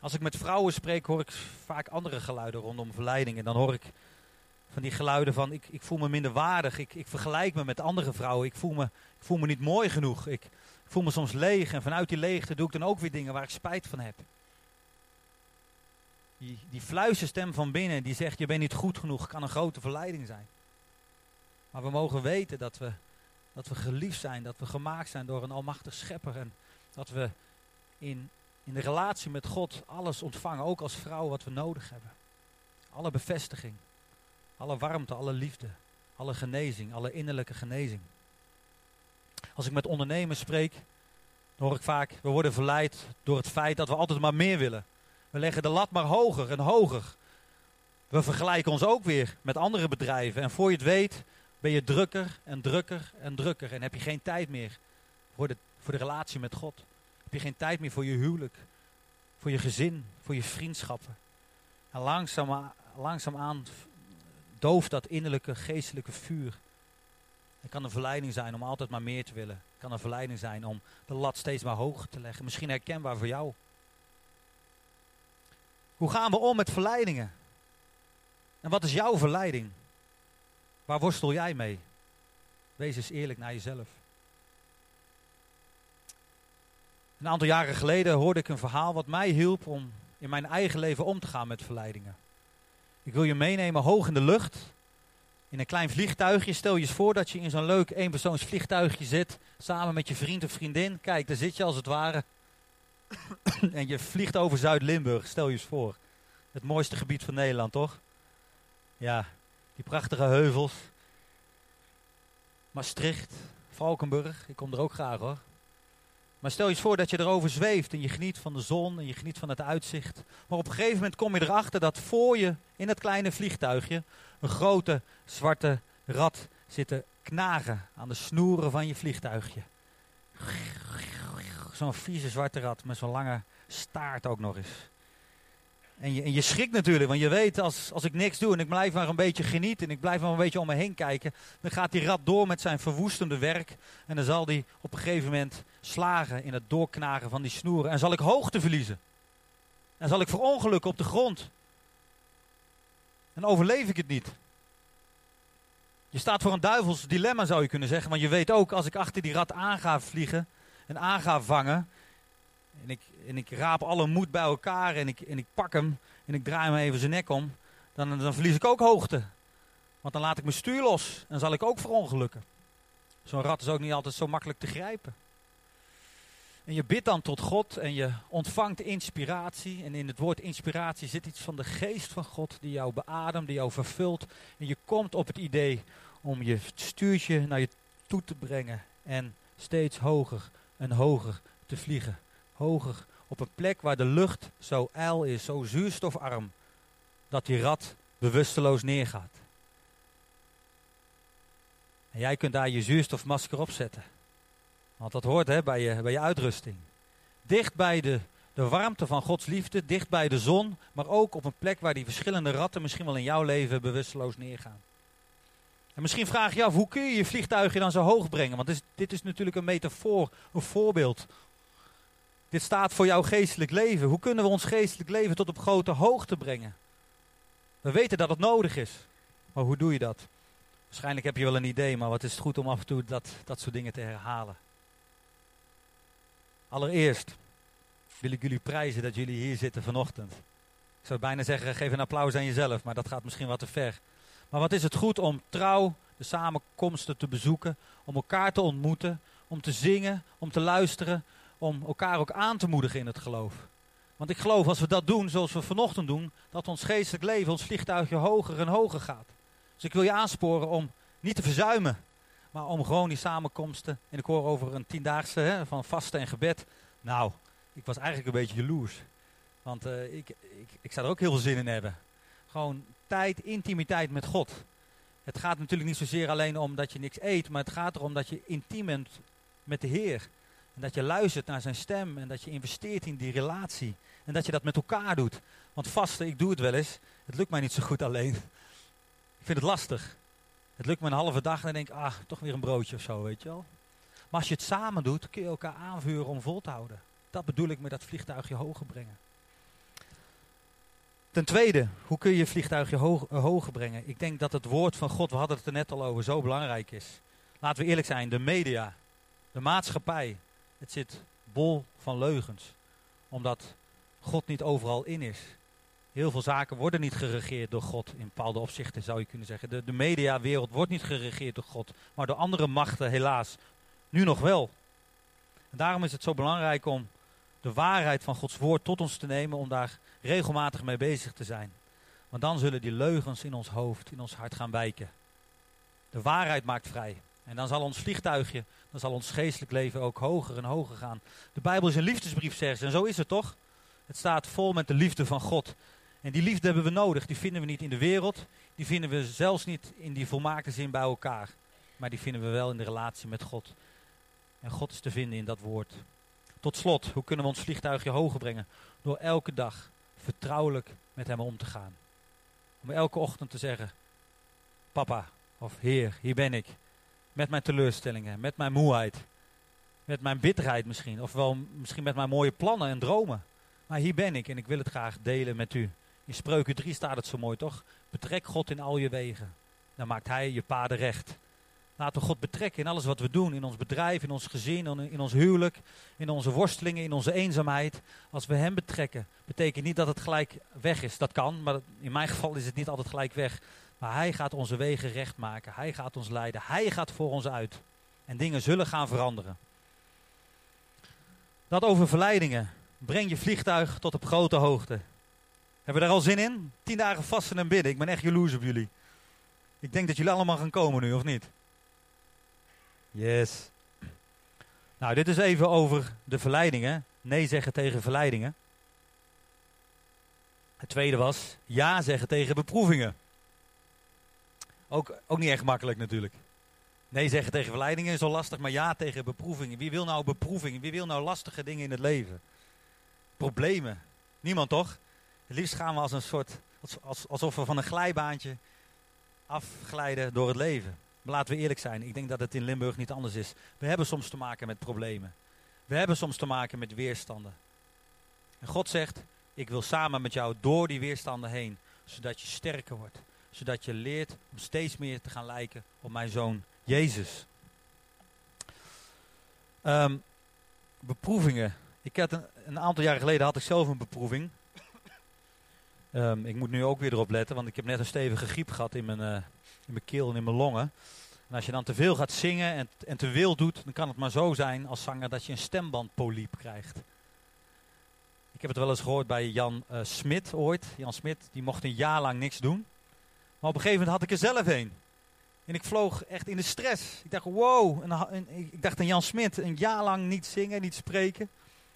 Als ik met vrouwen spreek, hoor ik vaak andere geluiden rondom verleidingen. Dan hoor ik van die geluiden van ik, ik voel me minder waardig. Ik, ik vergelijk me met andere vrouwen. Ik voel me, ik voel me niet mooi genoeg. Ik, voel me soms leeg. En vanuit die leegte doe ik dan ook weer dingen waar ik spijt van heb. Die, die fluisterstem van binnen die zegt je bent niet goed genoeg, kan een grote verleiding zijn. Maar we mogen weten dat we, dat we geliefd zijn, dat we gemaakt zijn door een almachtig schepper. En dat we in, in de relatie met God alles ontvangen, ook als vrouw wat we nodig hebben. Alle bevestiging, alle warmte, alle liefde, alle genezing, alle innerlijke genezing. Als ik met ondernemers spreek, dan hoor ik vaak, we worden verleid door het feit dat we altijd maar meer willen. We leggen de lat maar hoger en hoger. We vergelijken ons ook weer met andere bedrijven. En voor je het weet ben je drukker en drukker en drukker. En heb je geen tijd meer voor de, voor de relatie met God. Heb je geen tijd meer voor je huwelijk, voor je gezin, voor je vriendschappen. En langzaam, langzaamaan dooft dat innerlijke geestelijke vuur. Het kan een verleiding zijn om altijd maar meer te willen. Het kan een verleiding zijn om de lat steeds maar hoger te leggen. Misschien herkenbaar voor jou. Hoe gaan we om met verleidingen? En wat is jouw verleiding? Waar worstel jij mee? Wees eens eerlijk naar jezelf. Een aantal jaren geleden hoorde ik een verhaal wat mij hielp om in mijn eigen leven om te gaan met verleidingen. Ik wil je meenemen hoog in de lucht, in een klein vliegtuigje. Stel je eens voor dat je in zo'n leuk eenpersoons vliegtuigje zit, samen met je vriend of vriendin. Kijk, daar zit je als het ware. <coughs> en je vliegt over Zuid-Limburg, stel je eens voor. Het mooiste gebied van Nederland, toch? Ja, die prachtige heuvels. Maastricht, Valkenburg, ik kom er ook graag hoor. Maar stel je eens voor dat je erover zweeft en je geniet van de zon en je geniet van het uitzicht. Maar op een gegeven moment kom je erachter dat voor je in het kleine vliegtuigje een grote zwarte rat zit te knagen aan de snoeren van je vliegtuigje. Zo'n vieze zwarte rat met zo'n lange staart ook nog eens. En je, en je schrikt natuurlijk, want je weet als, als ik niks doe en ik blijf maar een beetje genieten en ik blijf maar een beetje om me heen kijken, dan gaat die rat door met zijn verwoestende werk en dan zal die op een gegeven moment slagen in het doorknagen van die snoeren en zal ik hoogte verliezen. En zal ik verongelukken op de grond. En overleef ik het niet. Je staat voor een duivels dilemma zou je kunnen zeggen, want je weet ook als ik achter die rat aan ga vliegen en aan ga vangen, en ik, en ik raap alle moed bij elkaar en ik, en ik pak hem en ik draai hem even zijn nek om, dan, dan verlies ik ook hoogte. Want dan laat ik mijn stuur los en zal ik ook verongelukken. Zo'n rat is ook niet altijd zo makkelijk te grijpen. En je bidt dan tot God en je ontvangt inspiratie. En in het woord inspiratie zit iets van de geest van God die jou beademt, die jou vervult. En je komt op het idee om je stuurtje naar je toe te brengen en steeds hoger en hoger te vliegen hoger op een plek waar de lucht zo ijl is, zo zuurstofarm, dat die rat bewusteloos neergaat. En jij kunt daar je zuurstofmasker op zetten. Want dat hoort hè, bij, je, bij je uitrusting. Dicht bij de, de warmte van Gods liefde, dicht bij de zon, maar ook op een plek waar die verschillende ratten misschien wel in jouw leven bewusteloos neergaan. En misschien vraag je af, hoe kun je je vliegtuigje dan zo hoog brengen? Want dit is, dit is natuurlijk een metafoor, een voorbeeld dit staat voor jouw geestelijk leven. Hoe kunnen we ons geestelijk leven tot op grote hoogte brengen? We weten dat het nodig is. Maar hoe doe je dat? Waarschijnlijk heb je wel een idee, maar wat is het goed om af en toe dat, dat soort dingen te herhalen. Allereerst wil ik jullie prijzen dat jullie hier zitten vanochtend. Ik zou bijna zeggen, geef een applaus aan jezelf, maar dat gaat misschien wat te ver. Maar wat is het goed om trouw de samenkomsten te bezoeken, om elkaar te ontmoeten, om te zingen, om te luisteren, om elkaar ook aan te moedigen in het geloof. Want ik geloof als we dat doen zoals we vanochtend doen, dat ons geestelijk leven, ons vliegtuigje hoger en hoger gaat. Dus ik wil je aansporen om niet te verzuimen, maar om gewoon die samenkomsten. En ik hoor over een tiendaagse hè, van vasten en gebed. Nou, ik was eigenlijk een beetje jaloers. Want eh, ik, ik, ik zou er ook heel veel zin in hebben. Gewoon tijd, intimiteit met God. Het gaat natuurlijk niet zozeer alleen om dat je niks eet, maar het gaat erom dat je intiem bent met de Heer. En dat je luistert naar zijn stem en dat je investeert in die relatie. En dat je dat met elkaar doet. Want vasten, ik doe het wel eens. Het lukt mij niet zo goed alleen. Ik vind het lastig. Het lukt me een halve dag en dan denk ik, ah, toch weer een broodje of zo, weet je wel. Maar als je het samen doet, kun je elkaar aanvuren om vol te houden. Dat bedoel ik met dat vliegtuigje hoger brengen. Ten tweede, hoe kun je je vliegtuigje hoog, eh, hoger brengen? Ik denk dat het woord van God, we hadden het er net al over, zo belangrijk is. Laten we eerlijk zijn, de media, de maatschappij, het zit bol van leugens. Omdat God niet overal in is. Heel veel zaken worden niet geregeerd door God in bepaalde opzichten, zou je kunnen zeggen. De, de mediawereld wordt niet geregeerd door God, maar door andere machten helaas. Nu nog wel. En daarom is het zo belangrijk om de waarheid van Gods woord tot ons te nemen, om daar regelmatig mee bezig te zijn. Want dan zullen die leugens in ons hoofd, in ons hart gaan wijken. De waarheid maakt vrij. En dan zal ons vliegtuigje, dan zal ons geestelijk leven ook hoger en hoger gaan. De Bijbel is een liefdesbrief, zeggen ze. En zo is het toch? Het staat vol met de liefde van God. En die liefde hebben we nodig. Die vinden we niet in de wereld. Die vinden we zelfs niet in die volmaakte zin bij elkaar. Maar die vinden we wel in de relatie met God. En God is te vinden in dat woord. Tot slot, hoe kunnen we ons vliegtuigje hoger brengen? Door elke dag vertrouwelijk met hem om te gaan. Om elke ochtend te zeggen, papa of heer, hier ben ik. Met mijn teleurstellingen, met mijn moeheid, met mijn bitterheid misschien. Of wel misschien met mijn mooie plannen en dromen. Maar hier ben ik en ik wil het graag delen met u. In Spreuken 3 staat het zo mooi toch? Betrek God in al je wegen. Dan maakt hij je paden recht. Laten we God betrekken in alles wat we doen. In ons bedrijf, in ons gezin, in ons huwelijk, in onze worstelingen, in onze eenzaamheid. Als we Hem betrekken, betekent niet dat het gelijk weg is. Dat kan, maar in mijn geval is het niet altijd gelijk weg. Maar Hij gaat onze wegen recht maken. Hij gaat ons leiden. Hij gaat voor ons uit. En dingen zullen gaan veranderen. Dat over verleidingen. Breng je vliegtuig tot op grote hoogte. Hebben we daar al zin in? Tien dagen vasten en bidden. Ik ben echt jaloers op jullie. Ik denk dat jullie allemaal gaan komen nu, of niet? Yes. Nou, dit is even over de verleidingen. Nee zeggen tegen verleidingen. Het tweede was ja zeggen tegen beproevingen. Ook, ook niet echt makkelijk natuurlijk. Nee zeggen tegen verleidingen is al lastig, maar ja tegen beproevingen. Wie wil nou beproevingen? Wie wil nou lastige dingen in het leven? Problemen. Niemand toch? Het liefst gaan we als een soort, als, alsof we van een glijbaantje afglijden door het leven. Maar laten we eerlijk zijn, ik denk dat het in Limburg niet anders is. We hebben soms te maken met problemen. We hebben soms te maken met weerstanden. En God zegt, ik wil samen met jou door die weerstanden heen, zodat je sterker wordt. Zodat je leert om steeds meer te gaan lijken op mijn zoon Jezus. Ehm, beproevingen. Ik had een, een, aantal jaren geleden had ik zelf een beproeving. Ehm, ik moet nu ook weer erop letten, want ik heb net een stevige griep gehad in mijn, uh, in mijn keel en in mijn longen. En als je dan te veel gaat zingen en, en te wil doet, dan kan het maar zo zijn als zanger dat je een stembandpoliep krijgt. Ik heb het wel eens gehoord bij Jan uh, Smit ooit. Jan Smit, die mocht een jaar lang niks doen. Maar op een gegeven moment had ik er zelf een. En ik vloog echt in de stress. Ik dacht, wow. Ik dacht aan Jan Smit, een jaar lang niet zingen, niet spreken.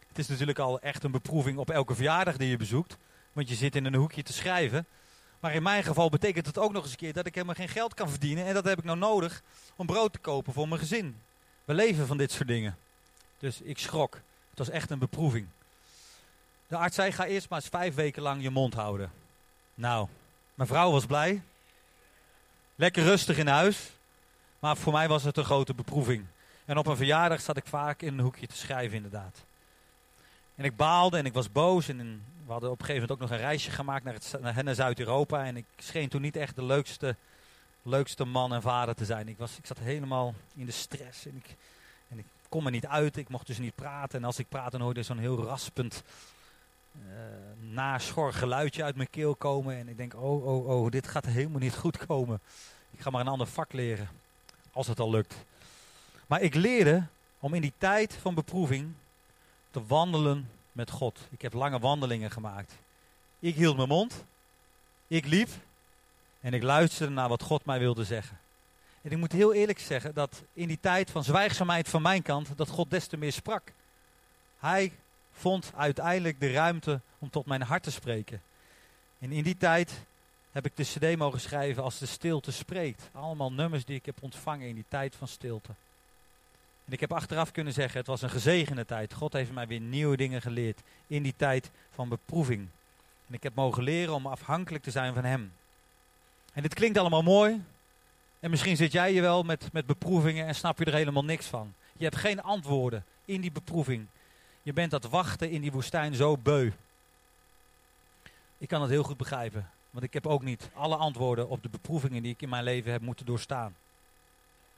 Het is natuurlijk al echt een beproeving op elke verjaardag die je bezoekt. Want je zit in een hoekje te schrijven. Maar in mijn geval betekent het ook nog eens een keer dat ik helemaal geen geld kan verdienen. En dat heb ik nou nodig om brood te kopen voor mijn gezin. We leven van dit soort dingen. Dus ik schrok. Het was echt een beproeving. De arts zei, ga eerst maar eens vijf weken lang je mond houden. Nou, mijn vrouw was blij. Lekker rustig in huis. Maar voor mij was het een grote beproeving. En op een verjaardag zat ik vaak in een hoekje te schrijven inderdaad. En ik baalde en ik was boos en we hadden op een gegeven moment ook nog een reisje gemaakt naar, het, naar, Zuid-Europa. En ik scheen toen niet echt de leukste, leukste man en vader te zijn. Ik, was, ik zat helemaal in de stress. En ik, en ik kon me niet uit. Ik mocht dus niet praten. En als ik praatte, dan hoorde zo'n heel raspend, uh, naschor geluidje uit mijn keel komen. En ik denk, oh, oh, oh, dit gaat helemaal niet goed komen. Ik ga maar een ander vak leren. Als het al lukt. Maar ik leerde om in die tijd van beproeving te wandelen met God. Ik heb lange wandelingen gemaakt. Ik hield mijn mond. Ik liep. En ik luisterde naar wat God mij wilde zeggen. En ik moet heel eerlijk zeggen dat in die tijd van zwijgzaamheid van mijn kant, dat God des te meer sprak. Hij vond uiteindelijk de ruimte om tot mijn hart te spreken. En in die tijd heb ik de cd mogen schrijven als de stilte spreekt. Allemaal nummers die ik heb ontvangen in die tijd van stilte. En ik heb achteraf kunnen zeggen, het was een gezegende tijd. God heeft mij weer nieuwe dingen geleerd in die tijd van beproeving. En ik heb mogen leren om afhankelijk te zijn van Hem. En dit klinkt allemaal mooi. En misschien zit jij je wel met, met beproevingen en snap je er helemaal niks van. Je hebt geen antwoorden in die beproeving. Je bent dat wachten in die woestijn zo beu. Ik kan het heel goed begrijpen. Want ik heb ook niet alle antwoorden op de beproevingen die ik in mijn leven heb moeten doorstaan.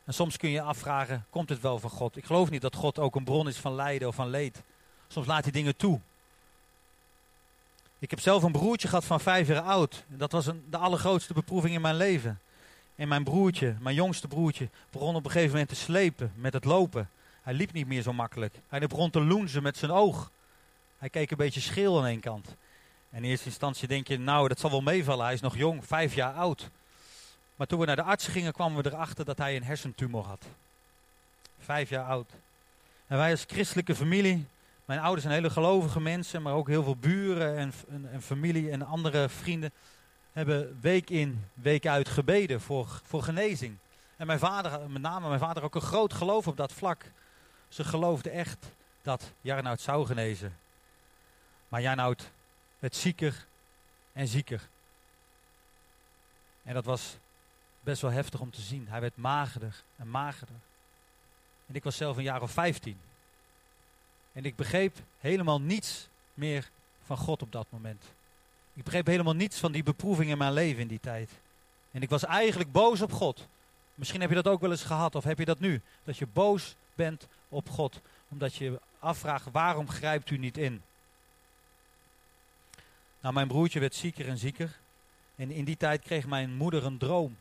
En soms kun je afvragen, komt het wel van God? Ik geloof niet dat God ook een bron is van lijden of van leed. Soms laat hij dingen toe. Ik heb zelf een broertje gehad van vijf jaar oud. Dat was een, de allergrootste beproeving in mijn leven. En mijn broertje, mijn jongste broertje, begon op een gegeven moment te slepen met het lopen. Hij liep niet meer zo makkelijk. Hij begon te loenzen met zijn oog. Hij keek een beetje scheel aan één kant. En in eerste instantie denk je, nou, dat zal wel meevallen. Hij is nog jong, vijf jaar oud. Maar toen we naar de arts gingen, kwamen we erachter dat hij een hersentumor had. Vijf jaar oud. En wij als christelijke familie, mijn ouders zijn hele gelovige mensen, maar ook heel veel buren en, en, familie en andere vrienden, hebben week in, week uit gebeden voor, voor genezing. En mijn vader, met name mijn vader, ook een groot geloof op dat vlak. Ze geloofden echt dat Jarnoud zou genezen. Maar Jarnoud werd zieker en zieker. En dat was best wel heftig om te zien. Hij werd magerder en magerder. En ik was zelf een jaar of vijftien. En ik begreep helemaal niets meer van God op dat moment. Ik begreep helemaal niets van die beproeving in mijn leven in die tijd. En ik was eigenlijk boos op God. Misschien heb je dat ook wel eens gehad, of heb je dat nu? Dat je boos bent op God, omdat je afvraagt waarom grijpt u niet in? Nou, mijn broertje werd zieker en zieker. En in die tijd kreeg mijn moeder een droom.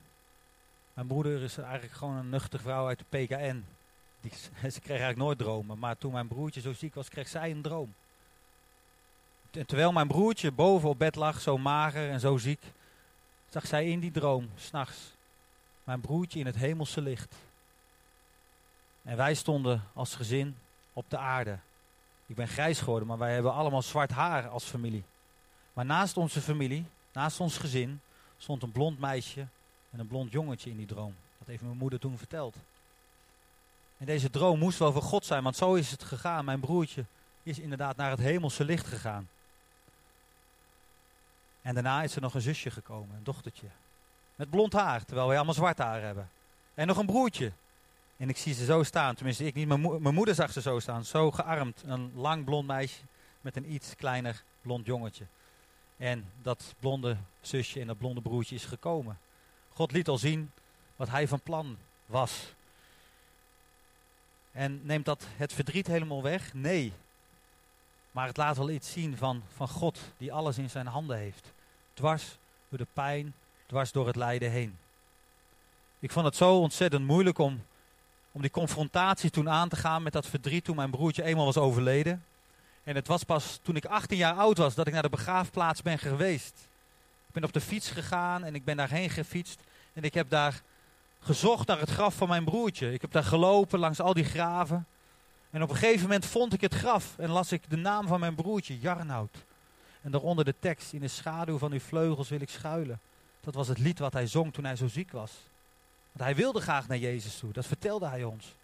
Mijn moeder is eigenlijk gewoon een nuchtige vrouw uit de PKN. Die, <laughs> ze kreeg eigenlijk nooit dromen. Maar toen mijn broertje zo ziek was, kreeg zij een droom. En terwijl mijn broertje boven op bed lag, zo mager en zo ziek, zag zij in die droom, s'nachts, mijn broertje in het hemelse licht. En wij stonden als gezin op de aarde. Ik ben grijs geworden, maar wij hebben allemaal zwart haar als familie. Maar naast onze familie, naast ons gezin, stond een blond meisje en een blond jongetje in die droom. Dat heeft mijn moeder toen verteld. En deze droom moest wel voor God zijn, want zo is het gegaan. Mijn broertje is inderdaad naar het hemelse licht gegaan. En daarna is er nog een zusje gekomen, een dochtertje. Met blond haar, terwijl wij allemaal zwart haar hebben. En nog een broertje. En ik zie ze zo staan, tenminste ik niet, mijn, moeder zag ze zo staan. Zo gearmd, een lang blond meisje met een iets kleiner blond jongetje. En dat blonde zusje en dat blonde broertje is gekomen. God liet al zien wat hij van plan was. En neemt dat het verdriet helemaal weg? Nee. Maar het laat wel iets zien van, van God die alles in zijn handen heeft. Dwars door de pijn, dwars door het lijden heen. Ik vond het zo ontzettend moeilijk om, om die confrontatie toen aan te gaan met dat verdriet toen mijn broertje eenmaal was overleden. En het was pas toen ik 18 jaar oud was dat ik naar de begraafplaats ben geweest. Ik ben op de fiets gegaan en ik ben daarheen gefietst. En ik heb daar gezocht naar het graf van mijn broertje. Ik heb daar gelopen langs al die graven. En op een gegeven moment vond ik het graf en las ik de naam van mijn broertje, Jarnoud. En daaronder de tekst, in de schaduw van uw vleugels wil ik schuilen. Dat was het lied wat hij zong toen hij zo ziek was. Want hij wilde graag naar Jezus toe, dat vertelde hij ons.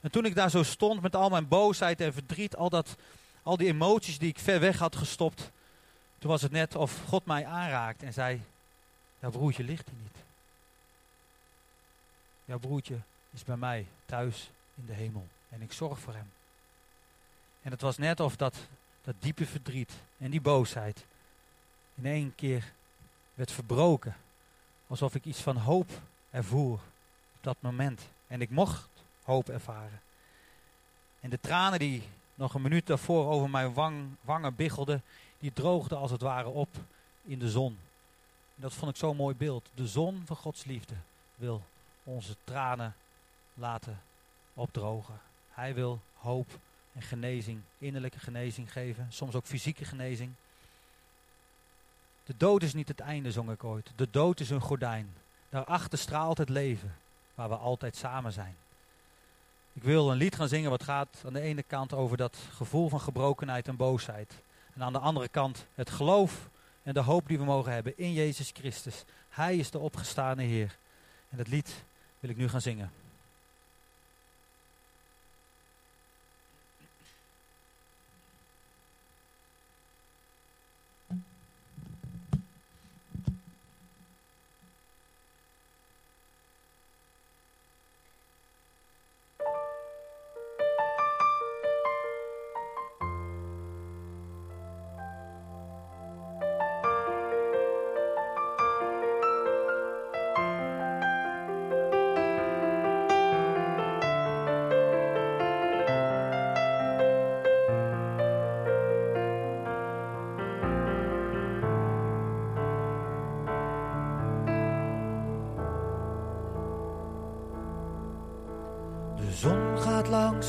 En toen ik daar zo stond met al mijn boosheid en verdriet, al, dat, al die emoties die ik ver weg had gestopt, toen was het net of God mij aanraakte en zei, jouw broertje ligt hier niet. Jouw broertje is bij mij thuis in de hemel en ik zorg voor hem. En het was net of dat, dat diepe verdriet en die boosheid in één keer werd verbroken. Alsof ik iets van hoop ervoer op dat moment. En ik mocht hoop ervaren. En de tranen die nog een minuut daarvoor over mijn wang, wangen biggelden, die droogden als het ware op in de zon. Dat vond ik zo'n mooi beeld. De zon van Gods liefde wil onze tranen laten opdrogen. Hij wil hoop en genezing, innerlijke genezing geven, soms ook fysieke genezing. De dood is niet het einde, zong ik ooit. De dood is een gordijn. Daarachter straalt het leven, waar we altijd samen zijn. Ik wil een lied gaan zingen wat gaat aan de ene kant over dat gevoel van gebrokenheid en boosheid. En aan de andere kant het geloof en de hoop die we mogen hebben in Jezus Christus. Hij is de opgestane Heer. En dat lied wil ik nu gaan zingen.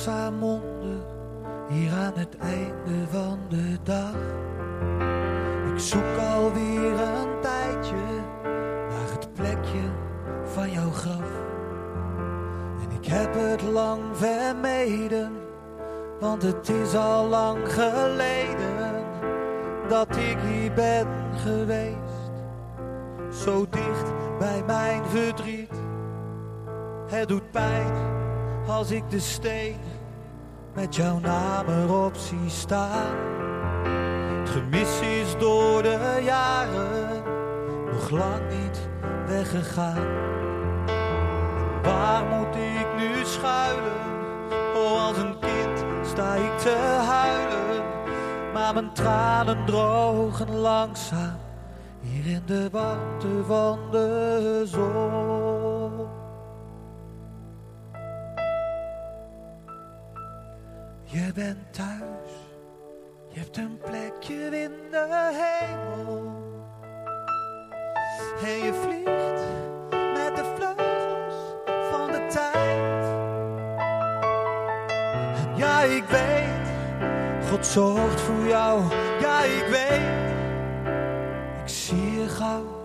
Langzaam onder, hier aan het einde van de dag. Ik zoek alweer een tijdje naar het plekje van jouw graf. En ik heb het lang vermeden, want het is al lang geleden dat ik hier ben geweest. Zo dicht bij mijn verdriet, het doet pijn als ik de steen met jouw naam erop zie staan. Het gemis is door de jaren nog lang niet weggegaan. Waar moet ik nu schuilen? Oh, als een kind sta ik te huilen. Maar mijn tranen drogen langzaam hier in de warmte van de zon. Bent thuis, je hebt een plekje in de hemel. En je vliegt met de vleugels van de tijd. Ja, ik weet, God zorgt voor jou. Ja, ik weet, ik zie je gauw.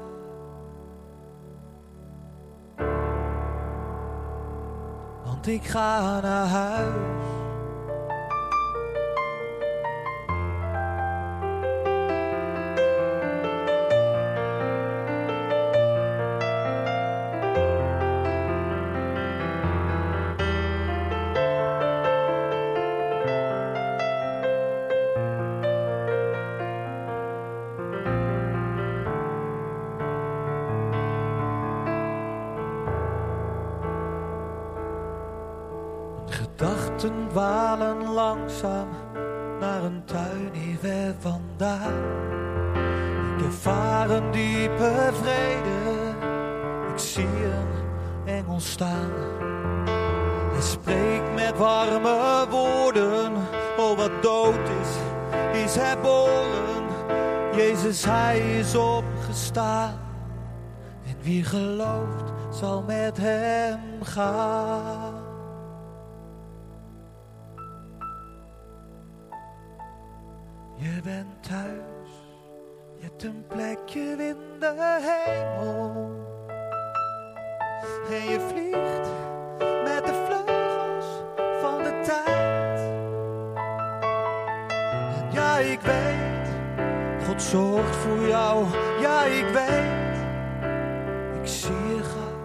Want ik ga naar huis. Naar een tuin hier ver vandaan. Ik ervaar een diepe vrede, ik zie een engel staan. Hij spreekt met warme woorden, oh wat dood is, is herboren. Jezus, hij is opgestaan. En wie gelooft, zal met hem gaan. Je bent thuis, je hebt een plekje in de hemel. En je vliegt met de vleugels van de tijd. En ja, ik weet, God zorgt voor jou. Ja, ik weet, ik zie je gaan.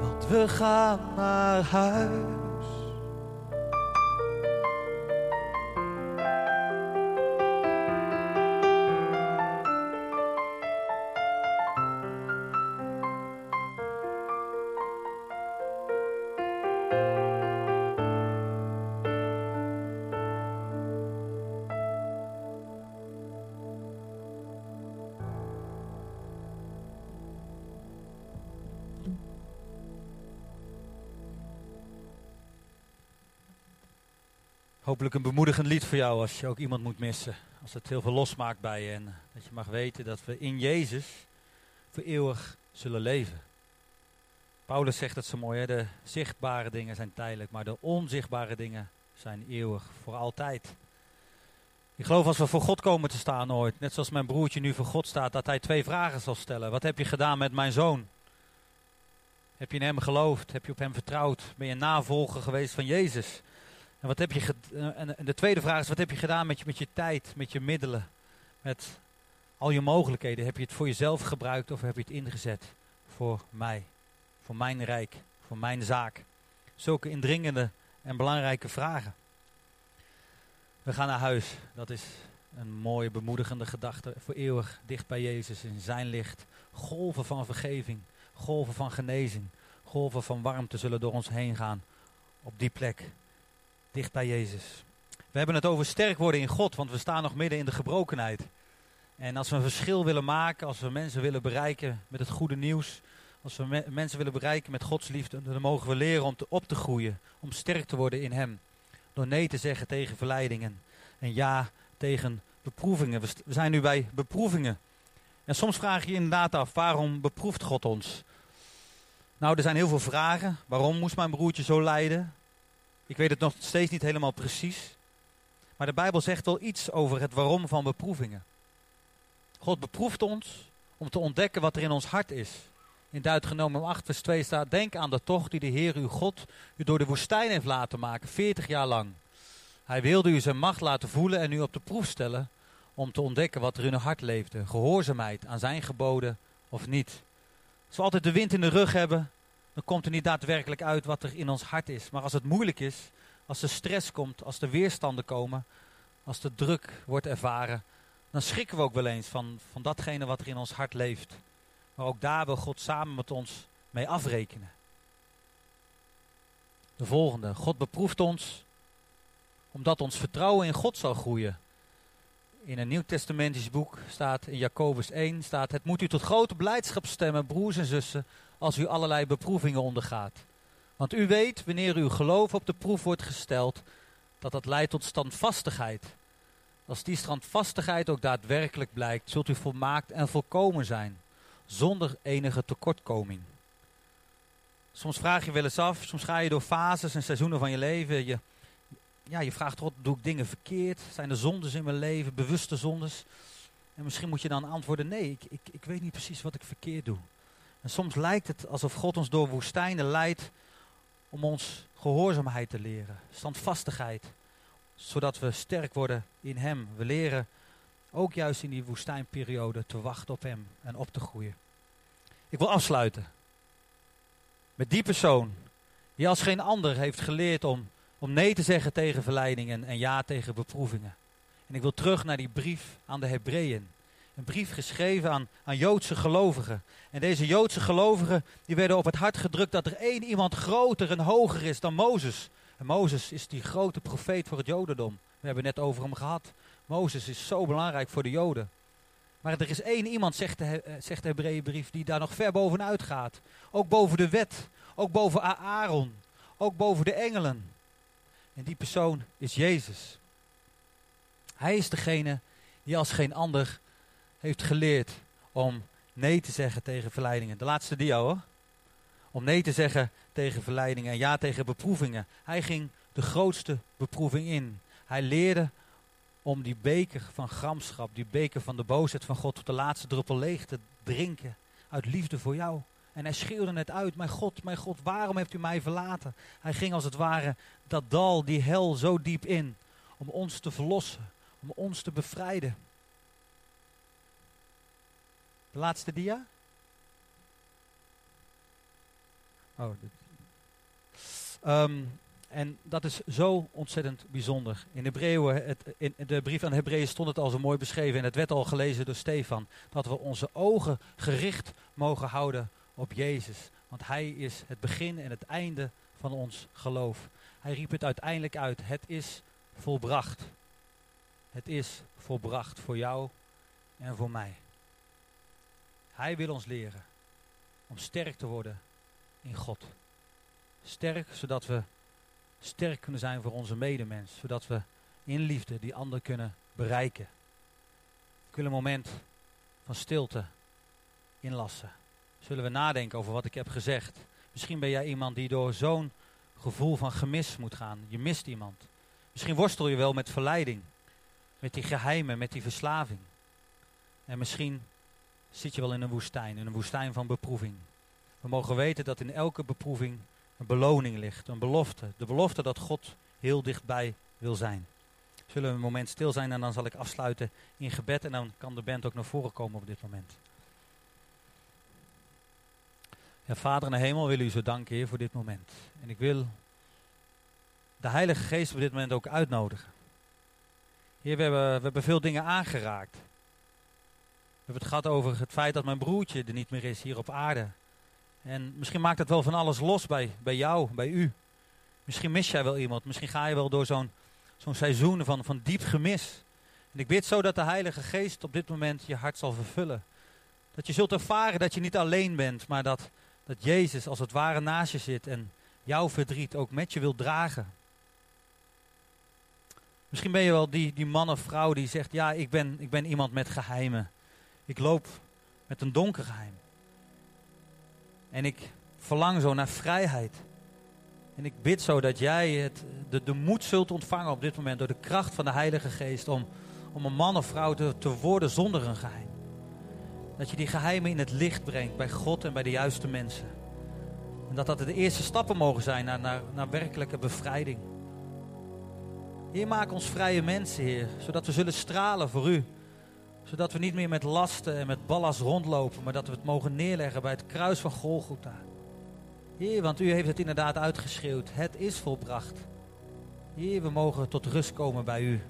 Want we gaan naar huis. Hopelijk een bemoedigend lied voor jou als je ook iemand moet missen. Als het heel veel losmaakt bij je. En dat je mag weten dat we in Jezus voor eeuwig zullen leven. Paulus zegt het zo mooi, hè? de zichtbare dingen zijn tijdelijk, maar de onzichtbare dingen zijn eeuwig, voor altijd. Ik geloof als we voor God komen te staan ooit, net zoals mijn broertje nu voor God staat, dat hij twee vragen zal stellen. Wat heb je gedaan met mijn zoon? Heb je in hem geloofd? Heb je op hem vertrouwd? Ben je navolger geweest van Jezus? En, wat heb je eh, en de tweede vraag is, wat heb je gedaan met je, met je tijd, met je middelen, met al je mogelijkheden? Heb je het voor jezelf gebruikt of heb je het ingezet voor mij, voor mijn rijk, voor mijn zaak? Zulke indringende en belangrijke vragen. We gaan naar huis. Dat is een mooie, bemoedigende gedachte. Voor eeuwig dicht bij Jezus in zijn licht. Golven van vergeving, golven van genezing, golven van warmte zullen door ons heen gaan. Op die plek, dicht bij Jezus. We hebben het over sterk worden in God, want we staan nog midden in de gebrokenheid. En als we een verschil willen maken, als we mensen willen bereiken met het goede nieuws, als we me- mensen willen bereiken met Gods liefde, dan mogen we leren om te, op te groeien, om sterk te worden in Hem. Door nee te zeggen tegen verleidingen en ja tegen beproevingen. We, we zijn nu bij beproevingen. En soms vraag je je inderdaad af, waarom beproeft God ons? Nou, er zijn heel veel vragen. Waarom moest mijn broertje zo lijden? Ik weet het nog steeds niet helemaal precies. Maar de Bijbel zegt wel iets over het waarom van beproevingen. God beproeft ons om te ontdekken wat er in ons hart is. In Deuteronomium 8 vers 2 staat, denk aan de tocht die de Heer uw God u door de woestijn heeft laten maken, 40 jaar lang. Hij wilde u zijn macht laten voelen en u op de proef stellen om te ontdekken wat er in uw hart leefde. Gehoorzaamheid aan zijn geboden of niet. Als we altijd de wind in de rug hebben, dan komt er niet daadwerkelijk uit wat er in ons hart is. Maar als het moeilijk is, als er stress komt, als er weerstanden komen, als de druk wordt ervaren, dan schrikken we ook wel eens van, van datgene wat er in ons hart leeft. Maar ook daar wil God samen met ons mee afrekenen. De volgende. God beproeft ons omdat ons vertrouwen in God zal groeien. In een Nieuw-Testamentisch boek staat in Jacobus 1 staat: Het moet u tot grote blijdschap stemmen, broers en zussen, als u allerlei beproevingen ondergaat. Want u weet, wanneer uw geloof op de proef wordt gesteld, dat dat leidt tot standvastigheid. Als die standvastigheid ook daadwerkelijk blijkt, zult u volmaakt en volkomen zijn, zonder enige tekortkoming. Soms vraag je wel eens af, soms ga je door fases en seizoenen van je leven. Je, ja, je vraagt God, doe ik dingen verkeerd? Zijn er zondes in mijn leven, bewuste zondes? En misschien moet je dan antwoorden, nee, ik, ik, ik weet niet precies wat ik verkeerd doe. En soms lijkt het alsof God ons door woestijnen leidt om ons gehoorzaamheid te leren, standvastigheid, zodat we sterk worden in Hem. We leren ook juist in die woestijnperiode te wachten op Hem en op te groeien. Ik wil afsluiten met die persoon die als geen ander heeft geleerd om, om nee te zeggen tegen verleidingen en ja tegen beproevingen. En ik wil terug naar die brief aan de Hebreeën. Een brief geschreven aan, aan Joodse gelovigen. En deze Joodse gelovigen die werden op het hart gedrukt dat er één iemand groter en hoger is dan Mozes. En Mozes is die grote profeet voor het Jodendom. We hebben het net over hem gehad. Mozes is zo belangrijk voor de Joden. Maar er is één iemand, zegt de, He- zegt de Hebreeënbrief, die daar nog ver bovenuit gaat. Ook boven de wet, ook boven Aaron, ook boven de engelen. En die persoon is Jezus. Hij is degene die als geen ander heeft geleerd om nee te zeggen tegen verleidingen. De laatste dia hoor. Om nee te zeggen tegen verleidingen en ja tegen beproevingen. Hij ging de grootste beproeving in. Hij leerde om die beker van gramschap, die beker van de boosheid van God tot de laatste druppel leeg te drinken. Uit liefde voor jou. En hij schreeuwde het uit, mijn God, mijn God, waarom heeft u mij verlaten? Hij ging als het ware dat dal, die hel zo diep in. Om ons te verlossen, om ons te bevrijden. De laatste dia? Oh. Ehm, en dat is zo ontzettend bijzonder. In, Hebreeën, in de brief aan de Hebreeën stond het al zo mooi beschreven en het werd al gelezen door Stefan. Dat we onze ogen gericht mogen houden op Jezus. Want Hij is het begin en het einde van ons geloof. Hij riep het uiteindelijk uit. Het is volbracht. Het is volbracht voor jou en voor mij. Hij wil ons leren om sterk te worden in God. Sterk zodat we sterk kunnen zijn voor onze medemens. Zodat we in liefde die ander kunnen bereiken. Ik wil een moment van stilte inlassen. Zullen we nadenken over wat ik heb gezegd. Misschien ben jij iemand die door zo'n gevoel van gemis moet gaan. Je mist iemand. Misschien worstel je wel met verleiding. Met die geheimen, met die verslaving. En misschien zit je wel in een woestijn, in een woestijn van beproeving. We mogen weten dat in elke beproeving een beloning ligt, een belofte. De belofte dat God heel dichtbij wil zijn. Zullen we een moment stil zijn en dan zal ik afsluiten in gebed en dan kan de band ook naar voren komen op dit moment. Ja, Vader in de hemel, wil u zo danken, Heer, voor dit moment. En ik wil de Heilige Geest op dit moment ook uitnodigen. Heer, we hebben, we hebben veel dingen aangeraakt. We hebben het gehad over het feit dat mijn broertje er niet meer is hier op aarde. En misschien maakt het wel van alles los bij, bij jou, bij u. Misschien mis jij wel iemand. Misschien ga je wel door zo'n zo'n seizoen van, van diep gemis. En ik bid zo dat de Heilige Geest op dit moment je hart zal vervullen. Dat je zult ervaren dat je niet alleen bent, maar dat, dat Jezus als het ware naast je zit en jouw verdriet ook met je wil dragen. Misschien ben je wel die, die man of vrouw die zegt, ja, ik ben, ik ben iemand met geheimen. Ik loop met een donker geheim. En ik verlang zo naar vrijheid. En ik bid zo dat jij het, de, de moed zult ontvangen op dit moment door de kracht van de Heilige Geest om, om een man of vrouw te, te worden zonder een geheim. Dat je die geheimen in het licht brengt bij God en bij de juiste mensen. En dat dat de eerste stappen mogen zijn naar, naar, naar werkelijke bevrijding. Heer, maak ons vrije mensen, Heer, zodat we zullen stralen voor U. Zodat we niet meer met lasten en met ballast rondlopen, maar dat we het mogen neerleggen bij het kruis van Golgotha. Heer, want U heeft het inderdaad uitgeschreeuwd. Het is volbracht. Heer, we mogen tot rust komen bij U.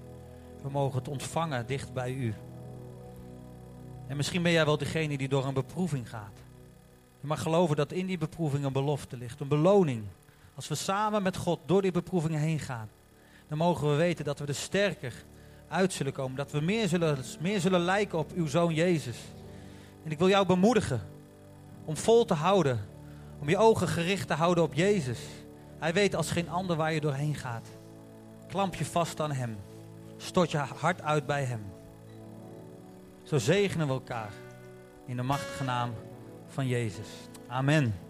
We mogen het ontvangen dicht bij U. En misschien ben jij wel degene die door een beproeving gaat. Je mag geloven dat in die beproeving een belofte ligt, een beloning. Als we samen met God door die beproevingen heen gaan, dan mogen we weten dat we er sterker uit zullen komen. Dat we meer zullen, meer zullen lijken op uw zoon Jezus. En ik wil jou bemoedigen om vol te houden, om je ogen gericht te houden op Jezus. Hij weet als geen ander waar je doorheen gaat. Klamp je vast aan Hem. Stort je hart uit bij Hem. Zo zegenen we elkaar in de machtige naam van Jezus. Amen.